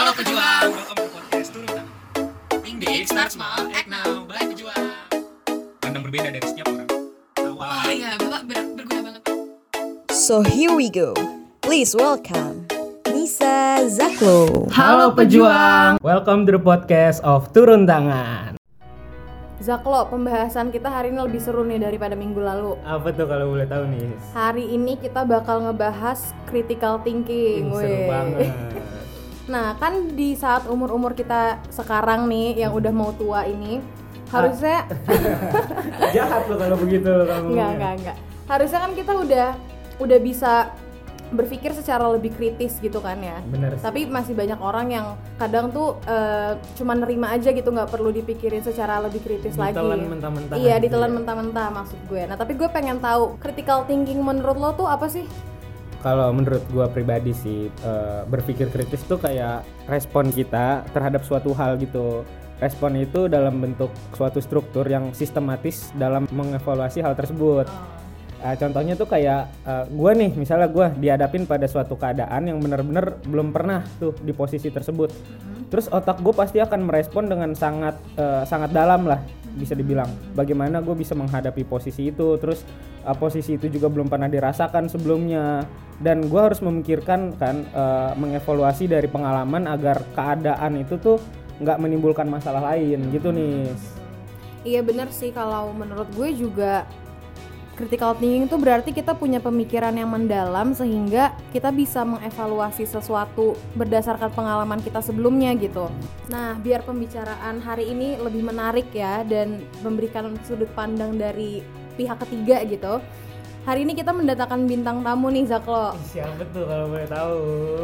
Halo pejuang, welcome to podcast Turun Tangan. Think big, start small, act now, by pejuang. Pandang berbeda dari setiap orang. Oh iya, Bapak ber- berguna banget. So here we go. Please welcome Nisa Zaklo. Halo pejuang. Welcome to the podcast of Turun Tangan. Zaklo, pembahasan kita hari ini lebih seru nih daripada minggu lalu. Apa tuh kalau boleh tahu nih? Hari ini kita bakal ngebahas critical thinking. Ih, Seru banget. Nah, kan di saat umur-umur kita sekarang nih yang udah mau tua ini, harusnya Jahat lo kalau begitu kamu. enggak enggak enggak. Harusnya kan kita udah udah bisa berpikir secara lebih kritis gitu kan ya. Bener sih. Tapi masih banyak orang yang kadang tuh eh, cuma nerima aja gitu nggak perlu dipikirin secara lebih kritis lagi. Ditelan mentah-mentah Iya, gitu ditelan ya. mentah-mentah maksud gue. Nah, tapi gue pengen tahu critical thinking menurut lo tuh apa sih? Kalau menurut gua pribadi sih eh, berpikir kritis tuh kayak respon kita terhadap suatu hal gitu. Respon itu dalam bentuk suatu struktur yang sistematis dalam mengevaluasi hal tersebut. Uh, contohnya tuh kayak uh, gue nih, misalnya gue dihadapin pada suatu keadaan yang bener-bener belum pernah tuh di posisi tersebut. Terus otak gue pasti akan merespon dengan sangat uh, sangat dalam lah, bisa dibilang. Bagaimana gue bisa menghadapi posisi itu, terus uh, posisi itu juga belum pernah dirasakan sebelumnya. Dan gue harus memikirkan kan, uh, mengevaluasi dari pengalaman agar keadaan itu tuh nggak menimbulkan masalah lain gitu nih. Iya bener sih kalau menurut gue juga critical thinking itu berarti kita punya pemikiran yang mendalam sehingga kita bisa mengevaluasi sesuatu berdasarkan pengalaman kita sebelumnya gitu. Nah, biar pembicaraan hari ini lebih menarik ya dan memberikan sudut pandang dari pihak ketiga gitu. Hari ini kita mendatangkan bintang tamu nih Zaklo, Siapa tuh kalau boleh tahu?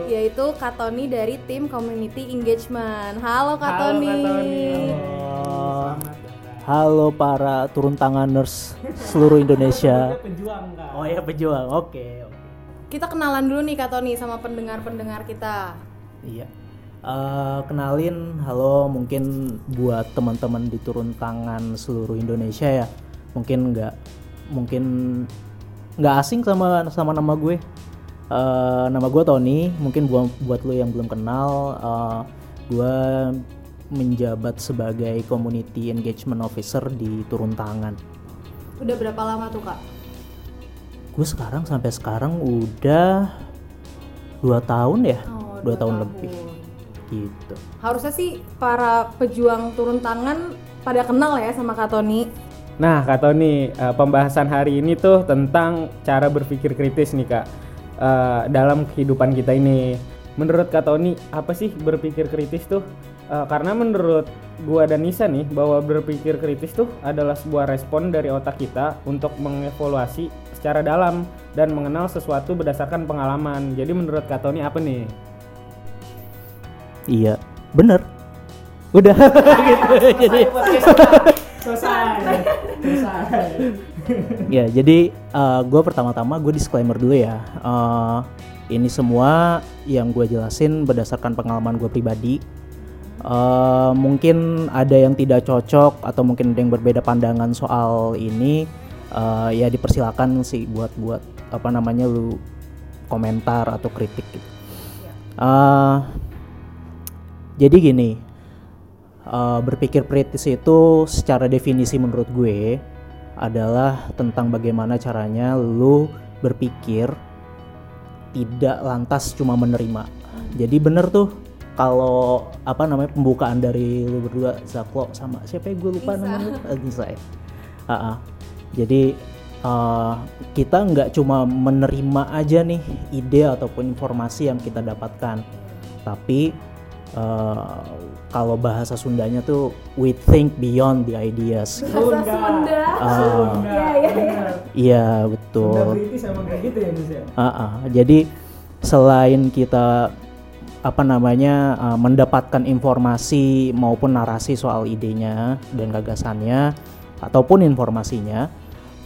yaitu Kak Tony dari tim Community Engagement. Halo Kak Halo. Kak Tony. Halo para turun tanganers seluruh Indonesia. Pejuang kan? Oh ya pejuang, oke. oke. Kita kenalan dulu nih Kak Tony sama pendengar-pendengar kita. Iya. Eh, kenalin, halo mungkin buat teman-teman di turun tangan seluruh Indonesia ya. Mungkin nggak, mungkin nggak asing sama sama nama gue. Eh, nama gue Tony. Mungkin buat buat lo yang belum kenal, eh, gue menjabat sebagai community engagement officer di turun tangan. Udah berapa lama tuh Kak? gue sekarang sampai sekarang udah dua tahun ya Oh, dua dua tahun, tahun. lebih gitu Harusnya sih para pejuang turun tangan pada kenal ya sama Kak Tony. Nah, Kak Tony, eh, pembahasan hari ini tuh tentang cara berpikir kritis nih, Kak. Eh, dalam kehidupan kita ini. Menurut Kak Tony, apa sih berpikir kritis tuh? Eh, karena menurut gua dan Nisa nih, bahwa berpikir kritis tuh adalah sebuah respon dari otak kita untuk mengevaluasi secara dalam dan mengenal sesuatu berdasarkan pengalaman. Jadi menurut Kak Tony apa nih? iya bener. Udah. Gitu. Jadi ya jadi gue pertama-tama gue disclaimer dulu ya. Eh, ini semua yang gue jelasin berdasarkan pengalaman gue pribadi Eh, mungkin ada yang tidak cocok atau mungkin ada yang berbeda pandangan soal ini Eh, ya dipersilakan sih buat buat apa namanya lu komentar atau kritik gitu. Eh, jadi gini, eh, berpikir kritis itu secara definisi menurut gue adalah tentang bagaimana caranya lu berpikir tidak lantas cuma menerima. Jadi bener tuh kalau apa namanya pembukaan dari lu berdua Zaklo sama siapa ya gue lupa namanya Eh, Nisa ya. Ah, ah. Jadi eh, kita nggak cuma menerima aja nih ide ataupun informasi yang kita dapatkan, tapi eh, kalau bahasa Sundanya tuh we think beyond the ideas. Bahasa Sunda. Iya, iya, iya. iya betul. Kritis emang kayak gitu ya? Ah, ah. Jadi selain kita apa namanya uh, mendapatkan informasi maupun narasi soal idenya dan gagasannya ataupun informasinya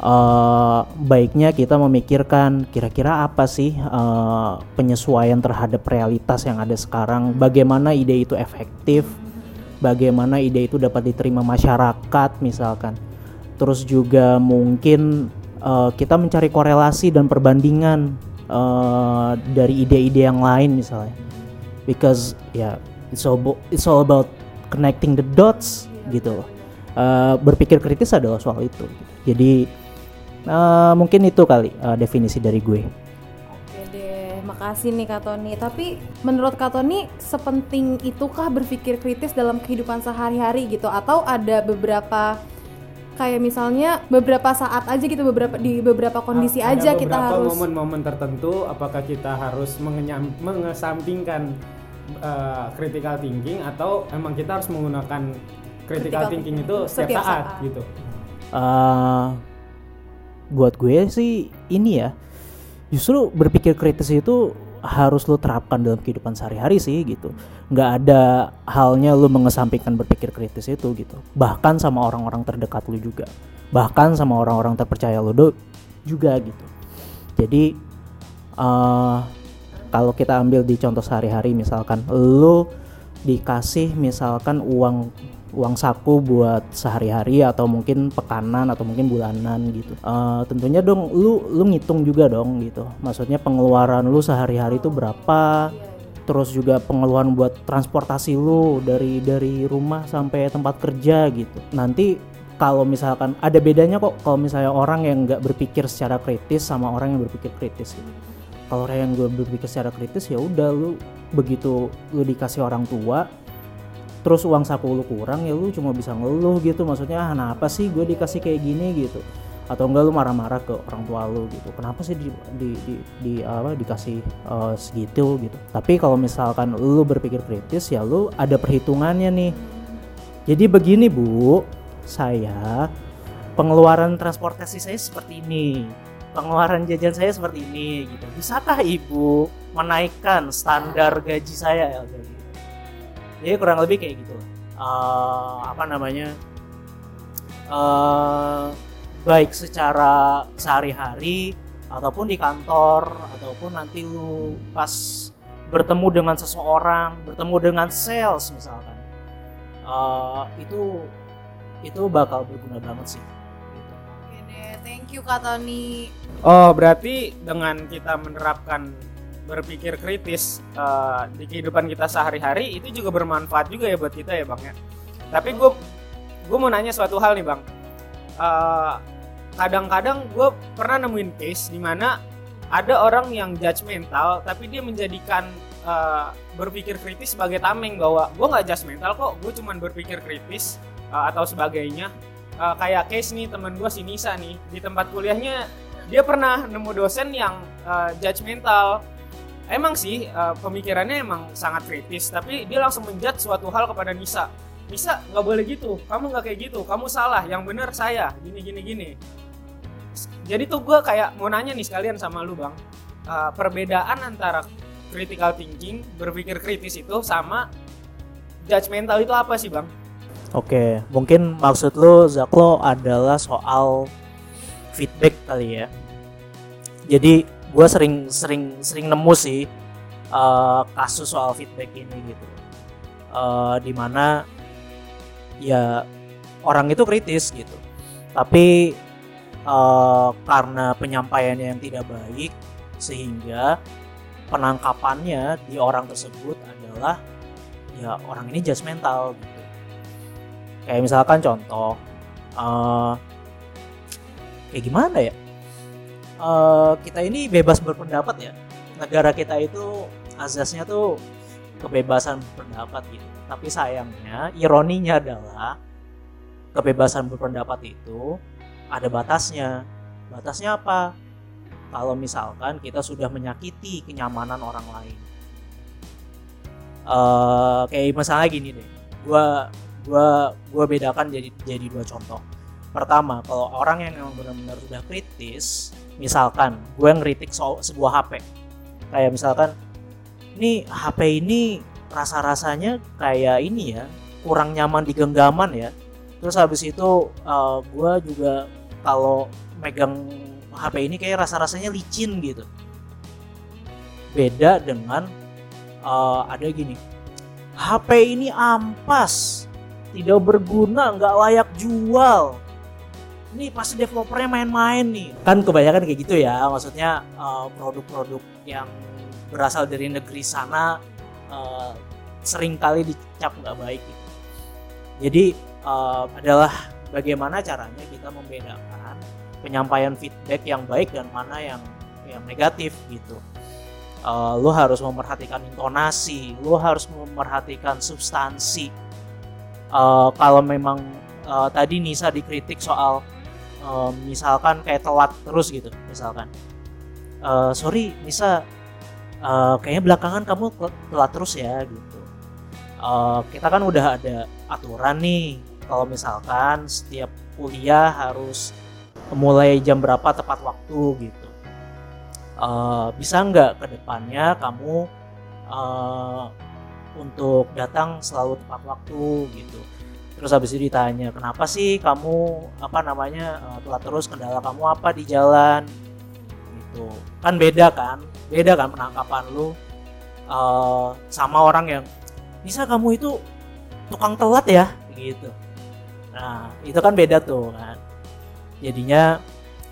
uh, baiknya kita memikirkan kira-kira apa sih uh, penyesuaian terhadap realitas yang ada sekarang bagaimana ide itu efektif bagaimana ide itu dapat diterima masyarakat misalkan. Terus juga mungkin uh, kita mencari korelasi dan perbandingan uh, dari ide-ide yang lain misalnya because ya it's all it's all about connecting the dots gitu loh. Eh, berpikir kritis adalah soal itu jadi eh, mungkin itu kali eh, definisi dari gue Oke deh, makasih nih Kak Tony. Tapi menurut Kak Tony, sepenting itukah berpikir kritis dalam kehidupan sehari-hari gitu? Atau ada beberapa kayak misalnya beberapa saat aja gitu, beberapa di beberapa kondisi Ada aja kita beberapa harus momen-momen tertentu apakah kita harus mengesampingkan uh, critical thinking atau emang kita harus menggunakan critical, Critical thinking thinking itu setiap, setiap saat, saat. gitu. Eh, buat gue sih ini ya justru berpikir kritis itu harus lo terapkan dalam kehidupan sehari-hari sih gitu nggak ada halnya lo mengesampingkan berpikir kritis itu gitu bahkan sama orang-orang terdekat lo juga bahkan sama orang-orang terpercaya lo do- juga gitu jadi eh kalau kita ambil di contoh sehari-hari misalkan lo dikasih misalkan uang uang saku buat sehari-hari atau mungkin pekanan atau mungkin bulanan gitu. Eh, tentunya dong lu lu ngitung juga dong gitu. Maksudnya pengeluaran lu sehari-hari itu berapa terus juga pengeluaran buat transportasi lu dari dari rumah sampai tempat kerja gitu. Nanti kalau misalkan ada bedanya kok kalau misalnya orang yang nggak berpikir secara kritis sama orang yang berpikir kritis gitu. Kalau yang gue berpikir secara kritis ya udah lu begitu lu dikasih orang tua terus uang saku lu kurang ya lu cuma bisa ngeluh gitu. Maksudnya ah kenapa sih gue dikasih kayak gini? gitu. Atau enggak lu marah-marah ke orang tua lu gitu. Kenapa sih di di di, di- apa dikasih eh, segitu gitu? Tapi kalau misalkan lu berpikir kritis ya lu ada perhitungannya nih. Jadi begini bu saya pengeluaran transportasi saya seperti ini pengeluaran jajan saya seperti ini gitu. Bisakah ibu menaikkan standar gaji saya ya jadi kurang lebih kayak gitu. Eh, apa namanya? Eh baik secara sehari-hari ataupun di kantor ataupun nanti lu pas bertemu dengan seseorang bertemu dengan sales misalkan. Eh, itu itu bakal berguna banget sih Tony. Oh, berarti dengan kita menerapkan berpikir kritis eh, di kehidupan kita sehari-hari itu juga bermanfaat juga ya buat kita ya bang ya. Tapi gue gue mau nanya suatu hal nih bang. Eh, Kadang-kadang gue pernah nemuin case di mana ada orang yang judgmental tapi dia menjadikan eh, berpikir kritis sebagai tameng bahwa gue nggak judgmental kok, gue cuman berpikir kritis eh, atau sebagainya. Eh, kayak case nih teman gue si Nisa nih di tempat kuliahnya dia pernah nemu dosen yang uh, judgmental emang sih uh, pemikirannya emang sangat kritis tapi dia langsung menjudge suatu hal kepada Nisa. Nisa nggak boleh gitu kamu nggak kayak gitu kamu salah yang benar saya gini gini gini. Jadi tuh gue kayak mau nanya nih sekalian sama lu bang. Uh, perbedaan antara critical thinking berpikir kritis itu sama judgmental itu apa sih bang Oke, mungkin maksud lo Zaklo adalah soal feedback kali ya. Jadi gue sering sering sering nemu sih eh, kasus soal feedback ini gitu. Eh, di mana ya orang itu kritis gitu, tapi eh, karena penyampaiannya yang tidak baik sehingga penangkapannya di orang tersebut adalah ya orang ini judgmental gitu kayak misalkan contoh eh kayak gimana ya? Eh kita ini bebas berpendapat ya. Negara kita itu azasnya tuh kebebasan berpendapat gitu. Tapi sayangnya ironinya adalah kebebasan berpendapat itu ada batasnya. Batasnya apa? Kalau misalkan kita sudah menyakiti kenyamanan orang lain. Eh kayak misalnya gini deh. Gua gua gua bedakan jadi jadi dua contoh. Pertama kalau orang yang memang benar-benar sudah kritis misalkan gue ngeritik soal sebuah HP kayak misalkan ini HP ini rasa-rasanya kayak ini ya kurang nyaman di genggaman ya. Terus habis itu eh, gue juga kalau megang HP ini kayak rasa-rasanya licin gitu. Beda dengan eh, ada gini HP ini ampas tidak berguna nggak layak jual. Ini pasti developernya main-main nih. Kan kebanyakan kayak gitu ya maksudnya eh, produk-produk yang berasal dari negeri sana eh, sering kali dicap nggak baik. Jadi eh, adalah bagaimana caranya kita membedakan penyampaian feedback yang baik dan mana yang yang negatif gitu. Eh, lu harus memperhatikan intonasi lu harus memperhatikan substansi Eh, kalau memang eh, tadi Nisa dikritik soal eh, misalkan kayak telat terus gitu misalkan. Eh, sorry Nisa eh, kayaknya belakangan kamu tel- telat terus ya gitu. Eh, kita kan udah ada aturan nih kalau misalkan setiap kuliah harus mulai jam berapa tepat waktu gitu. Eh, bisa nggak ke depannya kamu eh, untuk datang selalu tepat waktu gitu. Terus habis itu ditanya kenapa sih kamu apa namanya eh, telat terus? Kendala kamu apa di jalan? Gitu. Kan beda kan beda kan penangkapan lu eh, sama orang yang bisa kamu itu tukang telat ya? Gitu. Nah itu kan beda tuh kan. Jadinya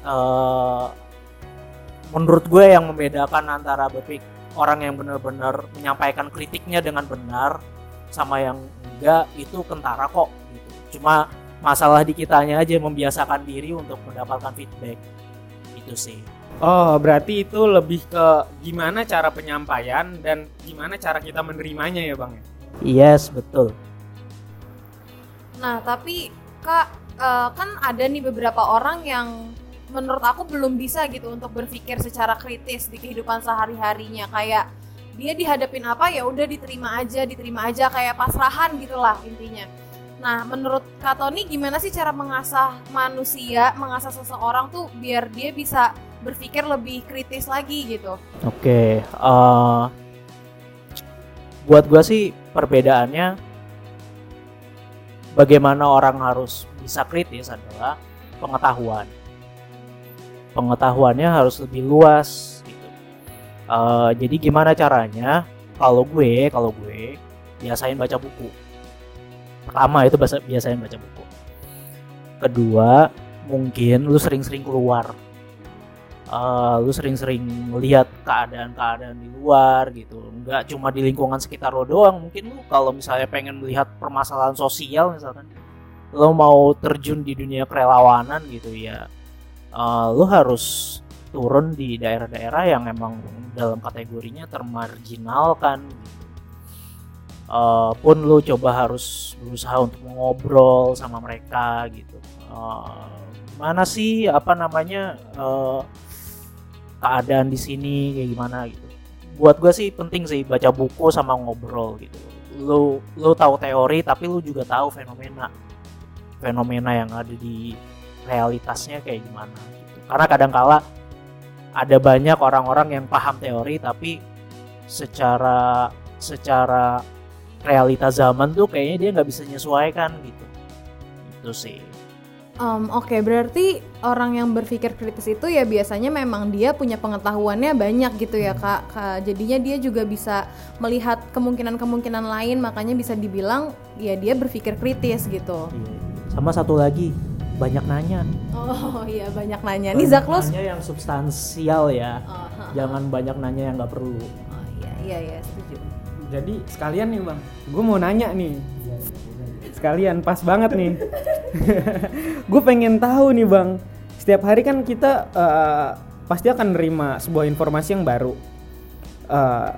eh, menurut gue yang membedakan antara berpik orang yang benar-benar menyampaikan kritiknya dengan benar sama yang enggak itu kentara kok gitu. cuma masalah di kitanya aja membiasakan diri untuk mendapatkan feedback itu sih Oh, berarti itu lebih ke gimana cara penyampaian dan gimana cara kita menerimanya ya, Bang? yes betul Nah, tapi Kak eh, kan ada nih beberapa orang yang menurut aku belum bisa gitu untuk berpikir secara kritis di kehidupan sehari-harinya kayak dia dihadapin apa ya udah diterima aja, diterima aja kayak pasrahan gitulah intinya. Nah, menurut Kak Tony gimana sih cara mengasah manusia, mengasah seseorang tuh biar dia bisa berpikir lebih kritis lagi gitu? Oke, eh, buat gua sih perbedaannya bagaimana orang harus bisa kritis adalah pengetahuan. Pengetahuannya harus lebih luas gitu. Eh, jadi gimana caranya? Kalau gue, kalau gue biasain baca buku. Pertama itu biasain baca buku. Kedua, mungkin lu sering-sering keluar eh, lu sering-sering melihat keadaan-keadaan di luar gitu nggak cuma di lingkungan sekitar lo doang mungkin lu kalau misalnya pengen melihat permasalahan sosial misalkan lo mau terjun di dunia kerelawanan gitu ya eh, lu harus turun di daerah-daerah yang emang dalam kategorinya termarginalkan gitu. Eh, pun lu coba harus berusaha untuk ngobrol sama mereka gitu Eh, mana sih apa namanya eh, keadaan di sini kayak gimana gitu. Buat gue sih penting sih baca buku sama ngobrol gitu. Lu lu tahu teori tapi lu juga tahu fenomena fenomena yang ada di realitasnya kayak gimana gitu. Karena kadangkala ada banyak orang-orang yang paham teori tapi secara secara realita zaman tuh kayaknya dia nggak bisa menyesuaikan gitu. Itu sih. Em, Oke, berarti orang yang berpikir kritis itu ya biasanya memang dia punya pengetahuannya banyak gitu ya kak. Kak, Jadinya dia juga bisa melihat kemungkinan-kemungkinan lain, makanya bisa dibilang ya dia berpikir kritis gitu. Iya. Sama satu lagi banyak nanya. Oh iya banyak nanya. Nih Zaklus. nanya yang substansial ya. Oh, ha. Jangan banyak nanya yang nggak perlu. Oh, iya iya iya setuju. Jadi sekalian nih, Bang. Gue mau nanya nih. Sekalian pas banget nih. gue pengen tahu nih, Bang. Setiap hari kan kita eh, pasti akan nerima sebuah informasi yang baru. Eh,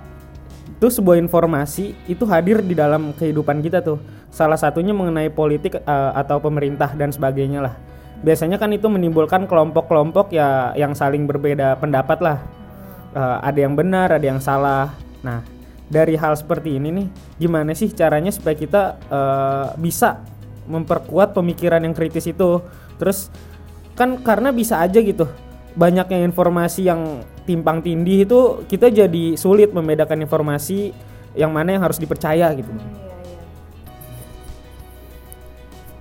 itu sebuah informasi itu hadir di dalam kehidupan kita tuh. Salah satunya mengenai politik eh, atau pemerintah dan sebagainya lah. Biasanya kan itu menimbulkan kelompok-kelompok ya yang saling berbeda pendapat lah. Eh, ada yang benar, ada yang salah. Nah, dari hal seperti ini nih, gimana sih caranya supaya kita eh, bisa memperkuat pemikiran yang kritis itu? Terus kan karena bisa aja gitu, banyaknya informasi yang timpang tindih itu kita jadi sulit membedakan informasi yang mana yang harus dipercaya gitu.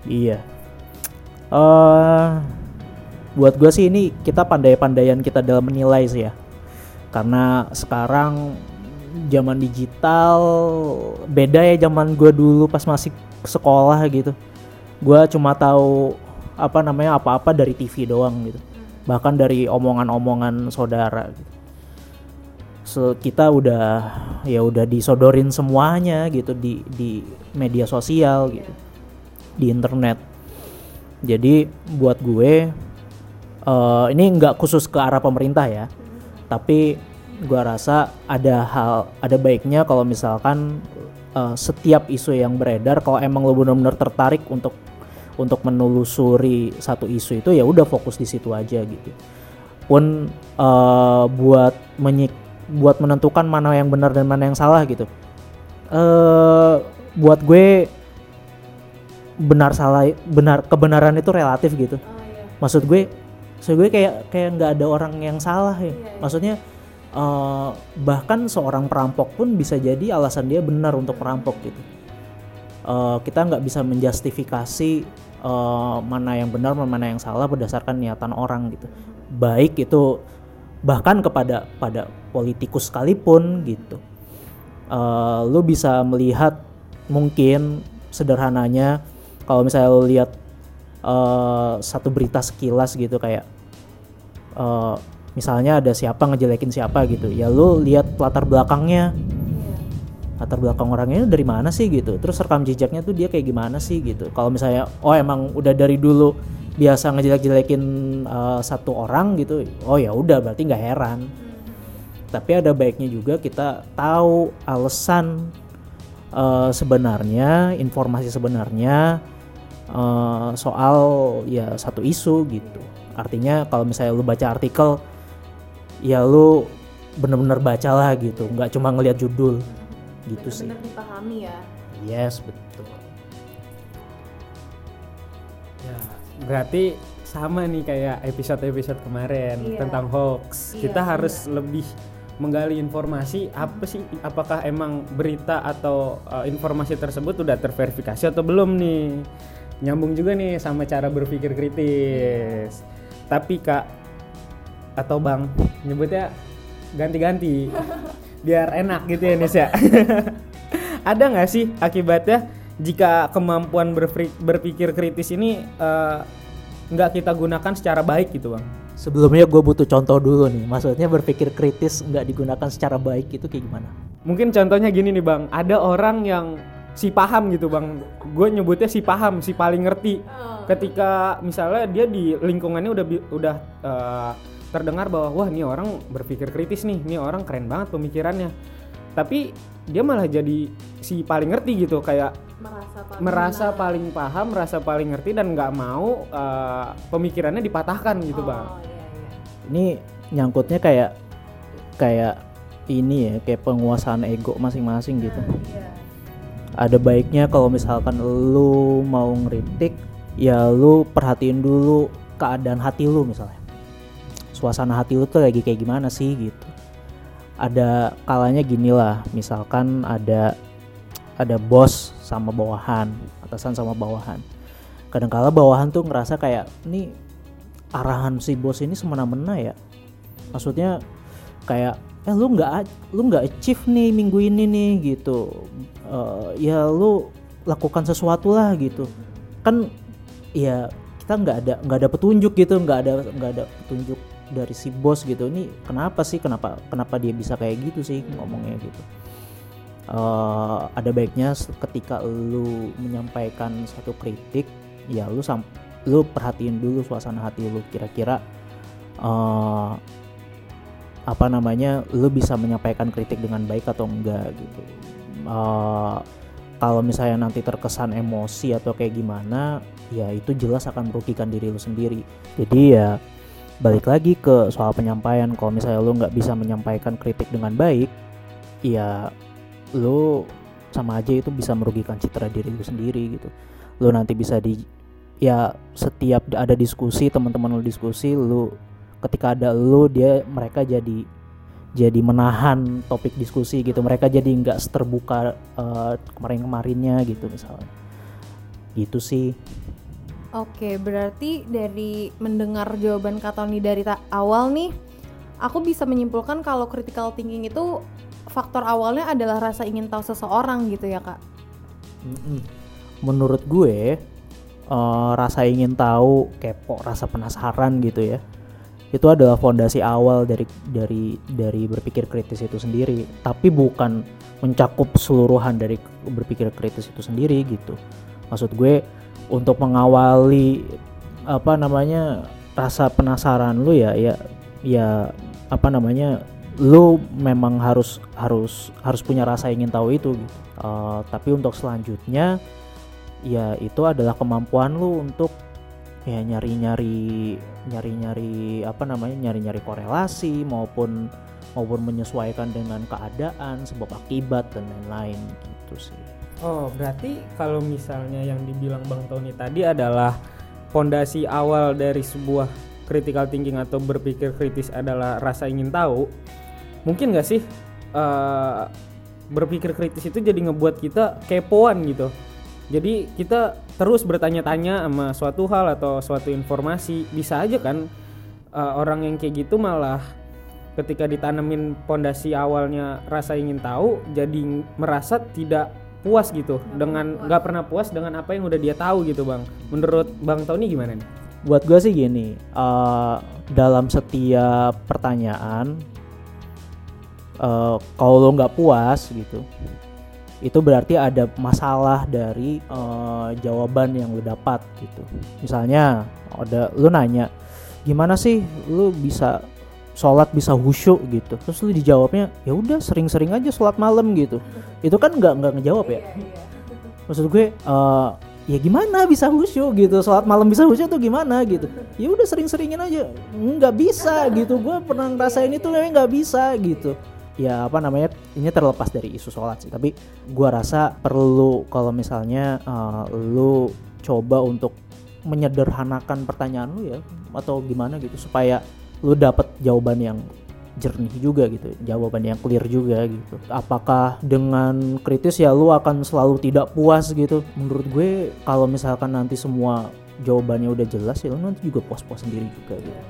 Iya. eh buat gue sih ini kita pandai-pandaian kita dalam menilai sih ya. Karena sekarang zaman digital beda ya zaman gue dulu pas masih sekolah gitu. Gue cuma tahu apa namanya apa-apa dari TV doang gitu. Bahkan dari omongan-omongan saudara gitu. se- kita udah ya udah disodorin semuanya gitu di di media sosial gitu. Di internet. Jadi buat gue eh, ini nggak khusus ke arah pemerintah ya. Tapi gua rasa ada hal ada baiknya kalau misalkan eh, setiap isu yang beredar kalau emang lo benar-benar tertarik untuk untuk menelusuri satu isu itu ya udah fokus di situ aja gitu. Pun eh, buat menyik buat menentukan mana yang benar dan mana yang salah gitu. Eh buat gue benar salah benar kebenaran itu relatif gitu. Maksud gue maksud gue kayak kayak nggak ada orang yang salah ya. Maksudnya eh, bahkan seorang perampok pun bisa jadi alasan dia benar untuk merampok gitu. Eh, kita nggak bisa menjustifikasi eh, mana yang benar mana yang salah berdasarkan niatan orang gitu. Baik itu bahkan kepada pada politikus sekalipun gitu. Eh, lu bisa melihat mungkin sederhananya kalau misalnya lu lihat eh, satu berita sekilas gitu kayak eh, misalnya ada siapa ngejelekin siapa gitu. Ya lu lihat latar belakangnya latar belakang orangnya dari mana sih gitu? Terus rekam jejaknya tuh dia kayak gimana sih gitu? Kalau misalnya oh emang udah dari dulu biasa ngejelek-jelekin eh, satu orang gitu oh ya udah berarti nggak heran. Tapi ada baiknya juga kita tahu alasan eh, sebenarnya informasi sebenarnya eh, soal ya satu isu gitu. Artinya kalau misalnya lu baca artikel ya lu bener-bener bacalah gitu. Nggak cuma ngelihat judul gitu sih benar dipahami ya yes betul Ya, berarti sama nih kayak episode-episode kemarin Iya. tentang hoax. Iya, Kita harus lebih menggali informasi apa sih apakah emang berita atau uh, informasi tersebut udah terverifikasi atau belum nih. Nyambung juga nih sama cara berpikir kritis. Tapi Kak atau Bang nyebutnya ganti-ganti biar enak gitu ya Nis ya. Ada nggak sih akibatnya jika kemampuan berpikir kritis ini eh, nggak kita gunakan secara baik gitu bang? sebelumnya gue butuh contoh dulu nih maksudnya berpikir kritis nggak digunakan secara baik itu kayak gimana Mungkin contohnya gini nih bang, ada orang yang si paham gitu bang, gue nyebutnya si paham, si paling ngerti. Ketika misalnya dia di lingkungannya udah udah eh, terdengar bahwa wah ini orang berpikir kritis nih, ini orang keren banget pemikirannya. Tapi dia malah jadi si paling ngerti gitu kayak merasa paling merasa benar. paling paham, merasa paling ngerti dan nggak mau eh, pemikirannya dipatahkan gitu bang. oh iya iya ini nyangkutnya kayak kayak ini ya kayak penguasaan ego masing-masing gitu iya ada baiknya kalau misalkan lu mau ngeritik ya lu perhatiin dulu keadaan hati lu misalnya suasana hati lu tuh lagi kayak gimana sih gitu. Ada kalanya gini lah misalkan ada ada bos sama bawahan atasan sama bawahan. Kadangkala bawahan tuh ngerasa kayak ini arahan si bos ini semena-mena ya? Maksudnya kayak eh lu nggak lu nggak achieve nih minggu ini nih gitu. Eh, ya lu lakukan sesuatu lah gitu. Kan ya kita nggak ada nggak ada petunjuk gitu nggak ada nggak ada petunjuk dari si bos gitu. Ini kenapa sih? Kenapa kenapa dia bisa kayak gitu sih ngomongnya gitu? Eh, ada baiknya ketika lu menyampaikan satu kritik ya lu sam lu perhatiin dulu suasana hati lu. Kira-kira eh apa namanya lu bisa menyampaikan kritik dengan baik atau enggak gitu. Eh, kalau misalnya nanti terkesan emosi atau kayak gimana ya itu jelas akan merugikan diri lu sendiri. Jadi ya balik lagi ke soal penyampaian kalau misalnya lu nggak bisa menyampaikan kritik dengan baik ya lu sama aja itu bisa merugikan citra diri lu sendiri gitu. Lu nanti bisa di ya setiap ada diskusi teman-teman lu diskusi lu ketika ada lu dia mereka jadi jadi menahan topik diskusi gitu. Mereka jadi nggak terbuka kemarin kemarinnya gitu misalnya. Gitu sih Oke, berarti dari mendengar jawaban Kak Tony dari awal nih, aku bisa menyimpulkan kalau critical thinking itu faktor awalnya adalah rasa ingin tahu seseorang gitu ya kak. Menurut gue eh, rasa ingin tahu kepo rasa penasaran gitu ya itu adalah fondasi awal dari dari dari berpikir kritis itu sendiri. Tapi bukan mencakup seluruhan dari berpikir kritis itu sendiri gitu. Maksud gue untuk mengawali apa namanya rasa penasaran lu ya ya ya apa namanya lu memang harus harus harus punya rasa ingin tahu itu. Eh, tapi untuk selanjutnya ya itu adalah kemampuan lu untuk ya nyari-nyari nyari-nyari apa namanya nyari-nyari korelasi maupun maupun menyesuaikan dengan keadaan sebab akibat dan lain-lain gitu sih Oh, berarti kalau misalnya yang dibilang Bang Tony tadi adalah fondasi awal dari sebuah critical thinking atau berpikir kritis adalah rasa ingin tahu. Mungkin nggak sih eh, berpikir kritis itu jadi ngebuat kita kepoan gitu. Jadi kita terus bertanya-tanya sama suatu hal atau suatu informasi. Bisa aja kan eh, orang yang kayak gitu malah ketika ditanemin pondasi awalnya rasa ingin tahu jadi merasa tidak puas gitu dengan nggak pernah puas dengan apa yang udah dia tahu gitu bang. Menurut bang Tony gimana nih? Buat gue sih gini eh, dalam setiap pertanyaan eh, kalau lo nggak puas gitu itu berarti ada masalah dari eh, jawaban yang lo dapat gitu. Misalnya ada lo nanya gimana sih lo bisa sholat bisa khusyuk gitu. Terus lu dijawabnya ya udah sering-sering aja sholat malam gitu. Itu kan nggak nggak ngejawab ya? Maksud gue eh, ya gimana bisa khusyuk gitu? Sholat malam bisa khusyuk tuh gimana gitu? Ya udah sering-seringin aja. Nggak bisa gitu. Gue pernah ngerasain itu memang nggak bisa gitu. Ya apa namanya ini terlepas dari isu sholat sih. Tapi gua rasa perlu kalau misalnya eh, lu coba untuk menyederhanakan pertanyaan lu ya atau gimana gitu supaya lu dapat jawaban yang jernih juga gitu jawaban yang clear juga gitu. Apakah dengan kritis ya lu akan selalu tidak puas gitu? Menurut gue kalau misalkan nanti semua jawabannya udah jelas ya lu nanti juga puas-puas sendiri juga gitu.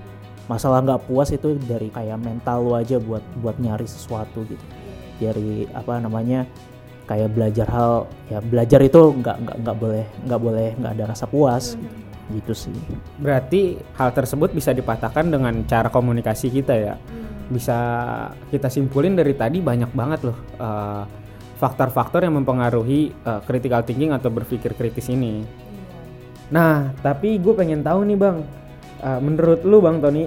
Masalah nggak puas itu dari kayak mental lu aja buat buat nyari sesuatu gitu. Dari apa namanya kayak belajar hal ya belajar itu nggak nggak nggak boleh nggak boleh nggak ada rasa puas gitu, gitu sih. Berarti hal tersebut bisa dipatahkan dengan cara komunikasi kita ya. Bisa kita simpulin dari tadi banyak banget loh eh, faktor-faktor yang mempengaruhi eh, critical thinking atau berpikir kritis ini. Nah, tapi gue pengen tahu nih bang, eh, menurut lu bang Tony,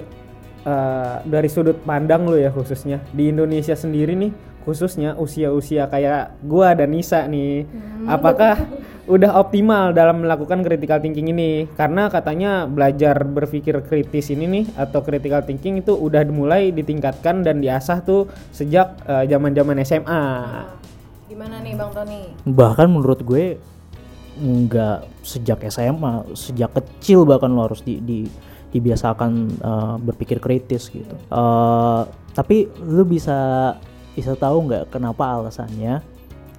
eh, dari sudut pandang lu ya khususnya di Indonesia sendiri nih, khususnya usia-usia kayak gue dan Nisa nih, apakah udah optimal dalam melakukan critical thinking ini? Karena katanya belajar berpikir kritis ini nih atau critical thinking itu udah mulai ditingkatkan dan diasah tuh sejak eh, zaman-zaman SMA. Gimana nih Bang Tony? bahkan menurut gue nggak sejak SMA sejak kecil bahkan lo harus di, di- dibiasakan uh, berpikir kritis gitu Uh, tapi lu bisa bisa tahu nggak kenapa alasannya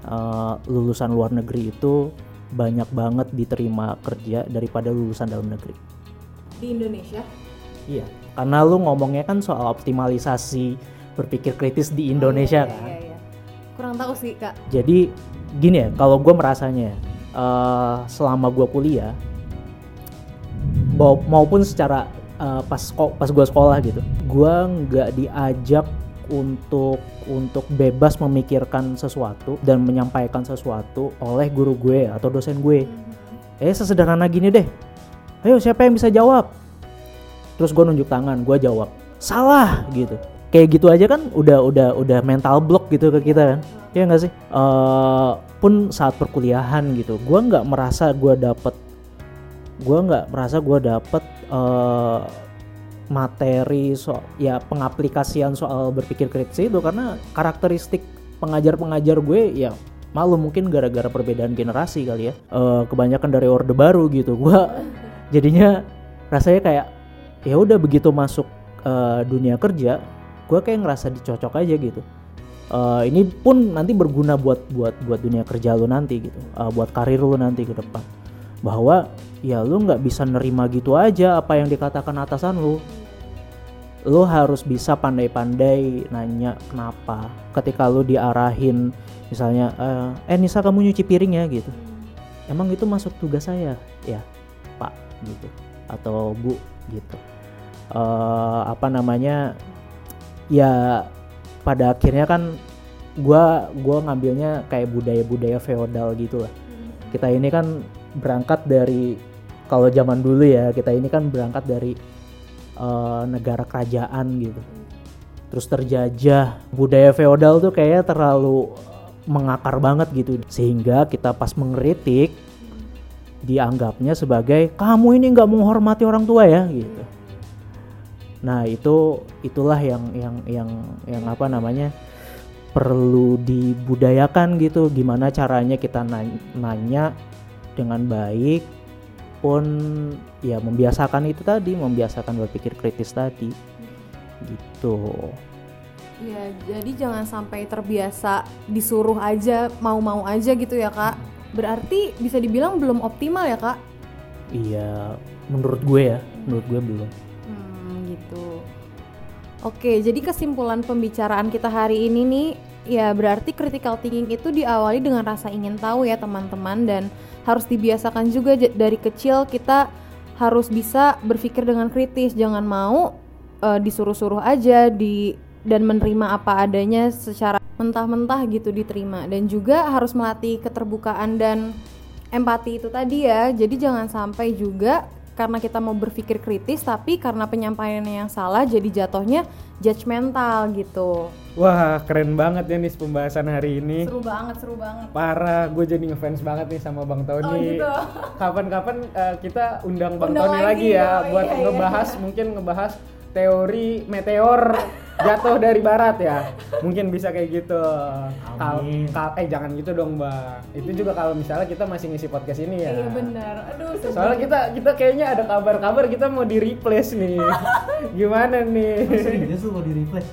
uh, lulusan luar negeri itu banyak banget diterima kerja daripada lulusan dalam negeri Di Indonesia? iya karena lu ngomongnya kan soal optimalisasi berpikir kritis di Indonesia Iya, kan iya, iya. Kurang tahu sih Kak. jadi gini ya kalau gue merasanya eh, selama gue kuliah mau- maupun secara eh, pas pas gue sekolah gitu gue nggak diajak untuk untuk bebas memikirkan sesuatu dan menyampaikan sesuatu oleh guru gue atau dosen gue. Eh sesederhana gini deh. Ayo siapa yang bisa jawab? Terus gue nunjuk tangan gue jawab salah gitu. Kayak gitu aja kan udah udah udah mental block gitu ke kita kan. Ya nggak sih? Eh, pun saat perkuliahan gitu gue nggak merasa gue dapet gue nggak merasa gue dapet eh, materi so ya pengaplikasian soal berpikir kritis itu karena karakteristik pengajar-pengajar gue ya malu mungkin gara-gara perbedaan generasi kali ya. Eh, kebanyakan dari orde baru gitu. Gue jadinya rasanya kayak ya udah begitu masuk eh, dunia kerja gue kayak ngerasa dicocok aja gitu. Eh, ini pun nanti berguna buat buat buat dunia kerja lu nanti gitu Eh, buat karir lu nanti ke depan bahwa ya lu nggak bisa nerima gitu aja apa yang dikatakan atasan lu. Lu harus bisa pandai-pandai nanya kenapa. Ketika lu diarahin misalnya eh, eh Nisa kamu nyuci piring ya gitu. Emang itu masuk tugas saya? Ya pak gitu. Atau bu gitu. Eh, apa namanya ya pada akhirnya kan gua gua ngambilnya kayak budaya-budaya feodal gitu lah kita ini kan berangkat dari kalau zaman dulu ya kita ini kan berangkat dari eh, negara kerajaan gitu. Terus terjajah budaya feodal tuh kayaknya terlalu mengakar banget gitu. Sehingga kita pas mengkritik dianggapnya sebagai kamu ini nggak menghormati orang tua ya gitu. Nah itu itulah yang yang yang yang apa namanya perlu dibudayakan gitu. Gimana caranya kita na- nanya dengan baik pun ya membiasakan itu tadi membiasakan berpikir kritis tadi gitu Ya, jadi jangan sampai terbiasa disuruh aja, mau-mau aja gitu ya, Kak. Berarti bisa dibilang belum optimal ya, Kak? iya menurut gue ya menurut gue belum Hmm, gitu. Oke, jadi kesimpulan pembicaraan kita hari ini nih, ya berarti critical thinking itu diawali dengan rasa ingin tahu ya teman-teman. Dan harus dibiasakan juga dari kecil kita harus bisa berpikir dengan kritis, jangan mau eh, disuruh-suruh aja di dan menerima apa adanya secara mentah-mentah gitu diterima. Dan juga harus melatih keterbukaan dan empati itu tadi ya. Jadi jangan sampai juga karena kita mau berpikir kritis tapi karena penyampaiannya yang salah jadi jatuhnya judgmental gitu. Wah, keren banget ya nih pembahasan hari ini. Seru banget, seru banget. Parah, gue jadi ngefans banget nih sama Bang Tony. Oh, gitu. Kapan-kapan eh, kita undang Bang Undang Tony lagi, lagi, ya oh, buat iya, iya. ngebahas mungkin ngebahas teori meteor jatuh dari barat ya. Mungkin bisa kayak gitu. Kal- Amin. kal- eh jangan gitu dong, Bang. Itu juga kalau misalnya kita masih ngisi podcast ini ya. Iya benar. Aduh, sedih. Soalnya kita kita kayaknya ada kabar-kabar kita mau di replace nih. Gimana nih? serius lu mau di replace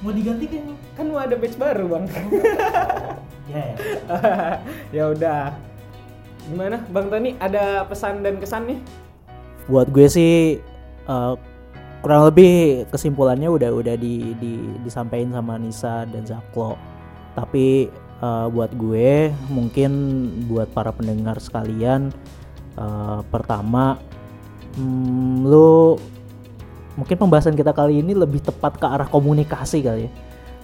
mau diganti kan kan mau ada batch baru, Bang. ya ya udah. Gimana, Bang Tony? Ada pesan dan kesan nih? buat gue sih eh, kurang lebih kesimpulannya udah udah di, di disampaikan sama Nisa dan Zaklo. Tapi eh, buat gue mungkin buat para pendengar sekalian eh, pertama hmm, lu mungkin pembahasan kita kali ini lebih tepat ke arah komunikasi kali ya.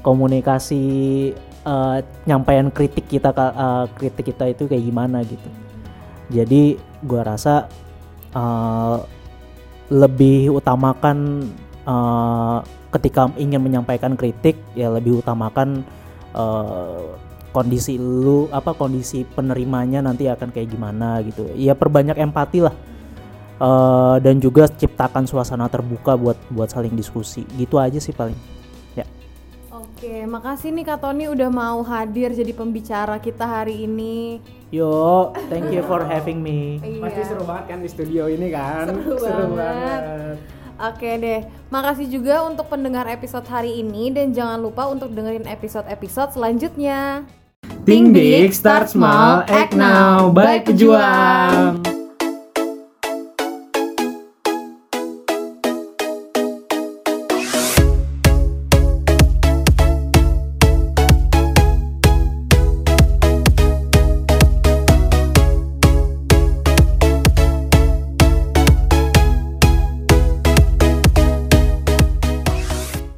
Komunikasi eh, nyampaian kritik kita eh, kritik kita itu kayak gimana gitu. Jadi gua rasa eh, lebih utamakan eh, ketika ingin menyampaikan kritik ya lebih utamakan eh, kondisi lu apa kondisi penerimanya nanti akan kayak gimana gitu. Ya perbanyak empati lah. Eh, dan juga ciptakan suasana terbuka buat buat saling diskusi. Gitu aja sih paling Oke, makasih nih Kak Tony udah mau hadir jadi pembicara kita hari ini. yo thank you for having me Pasti seru banget kan di studio ini kan? Seru banget. Oke deh, makasih juga untuk pendengar episode hari ini dan jangan lupa untuk dengerin episode-episode selanjutnya. Think big, start small, act now. Baik pejuang.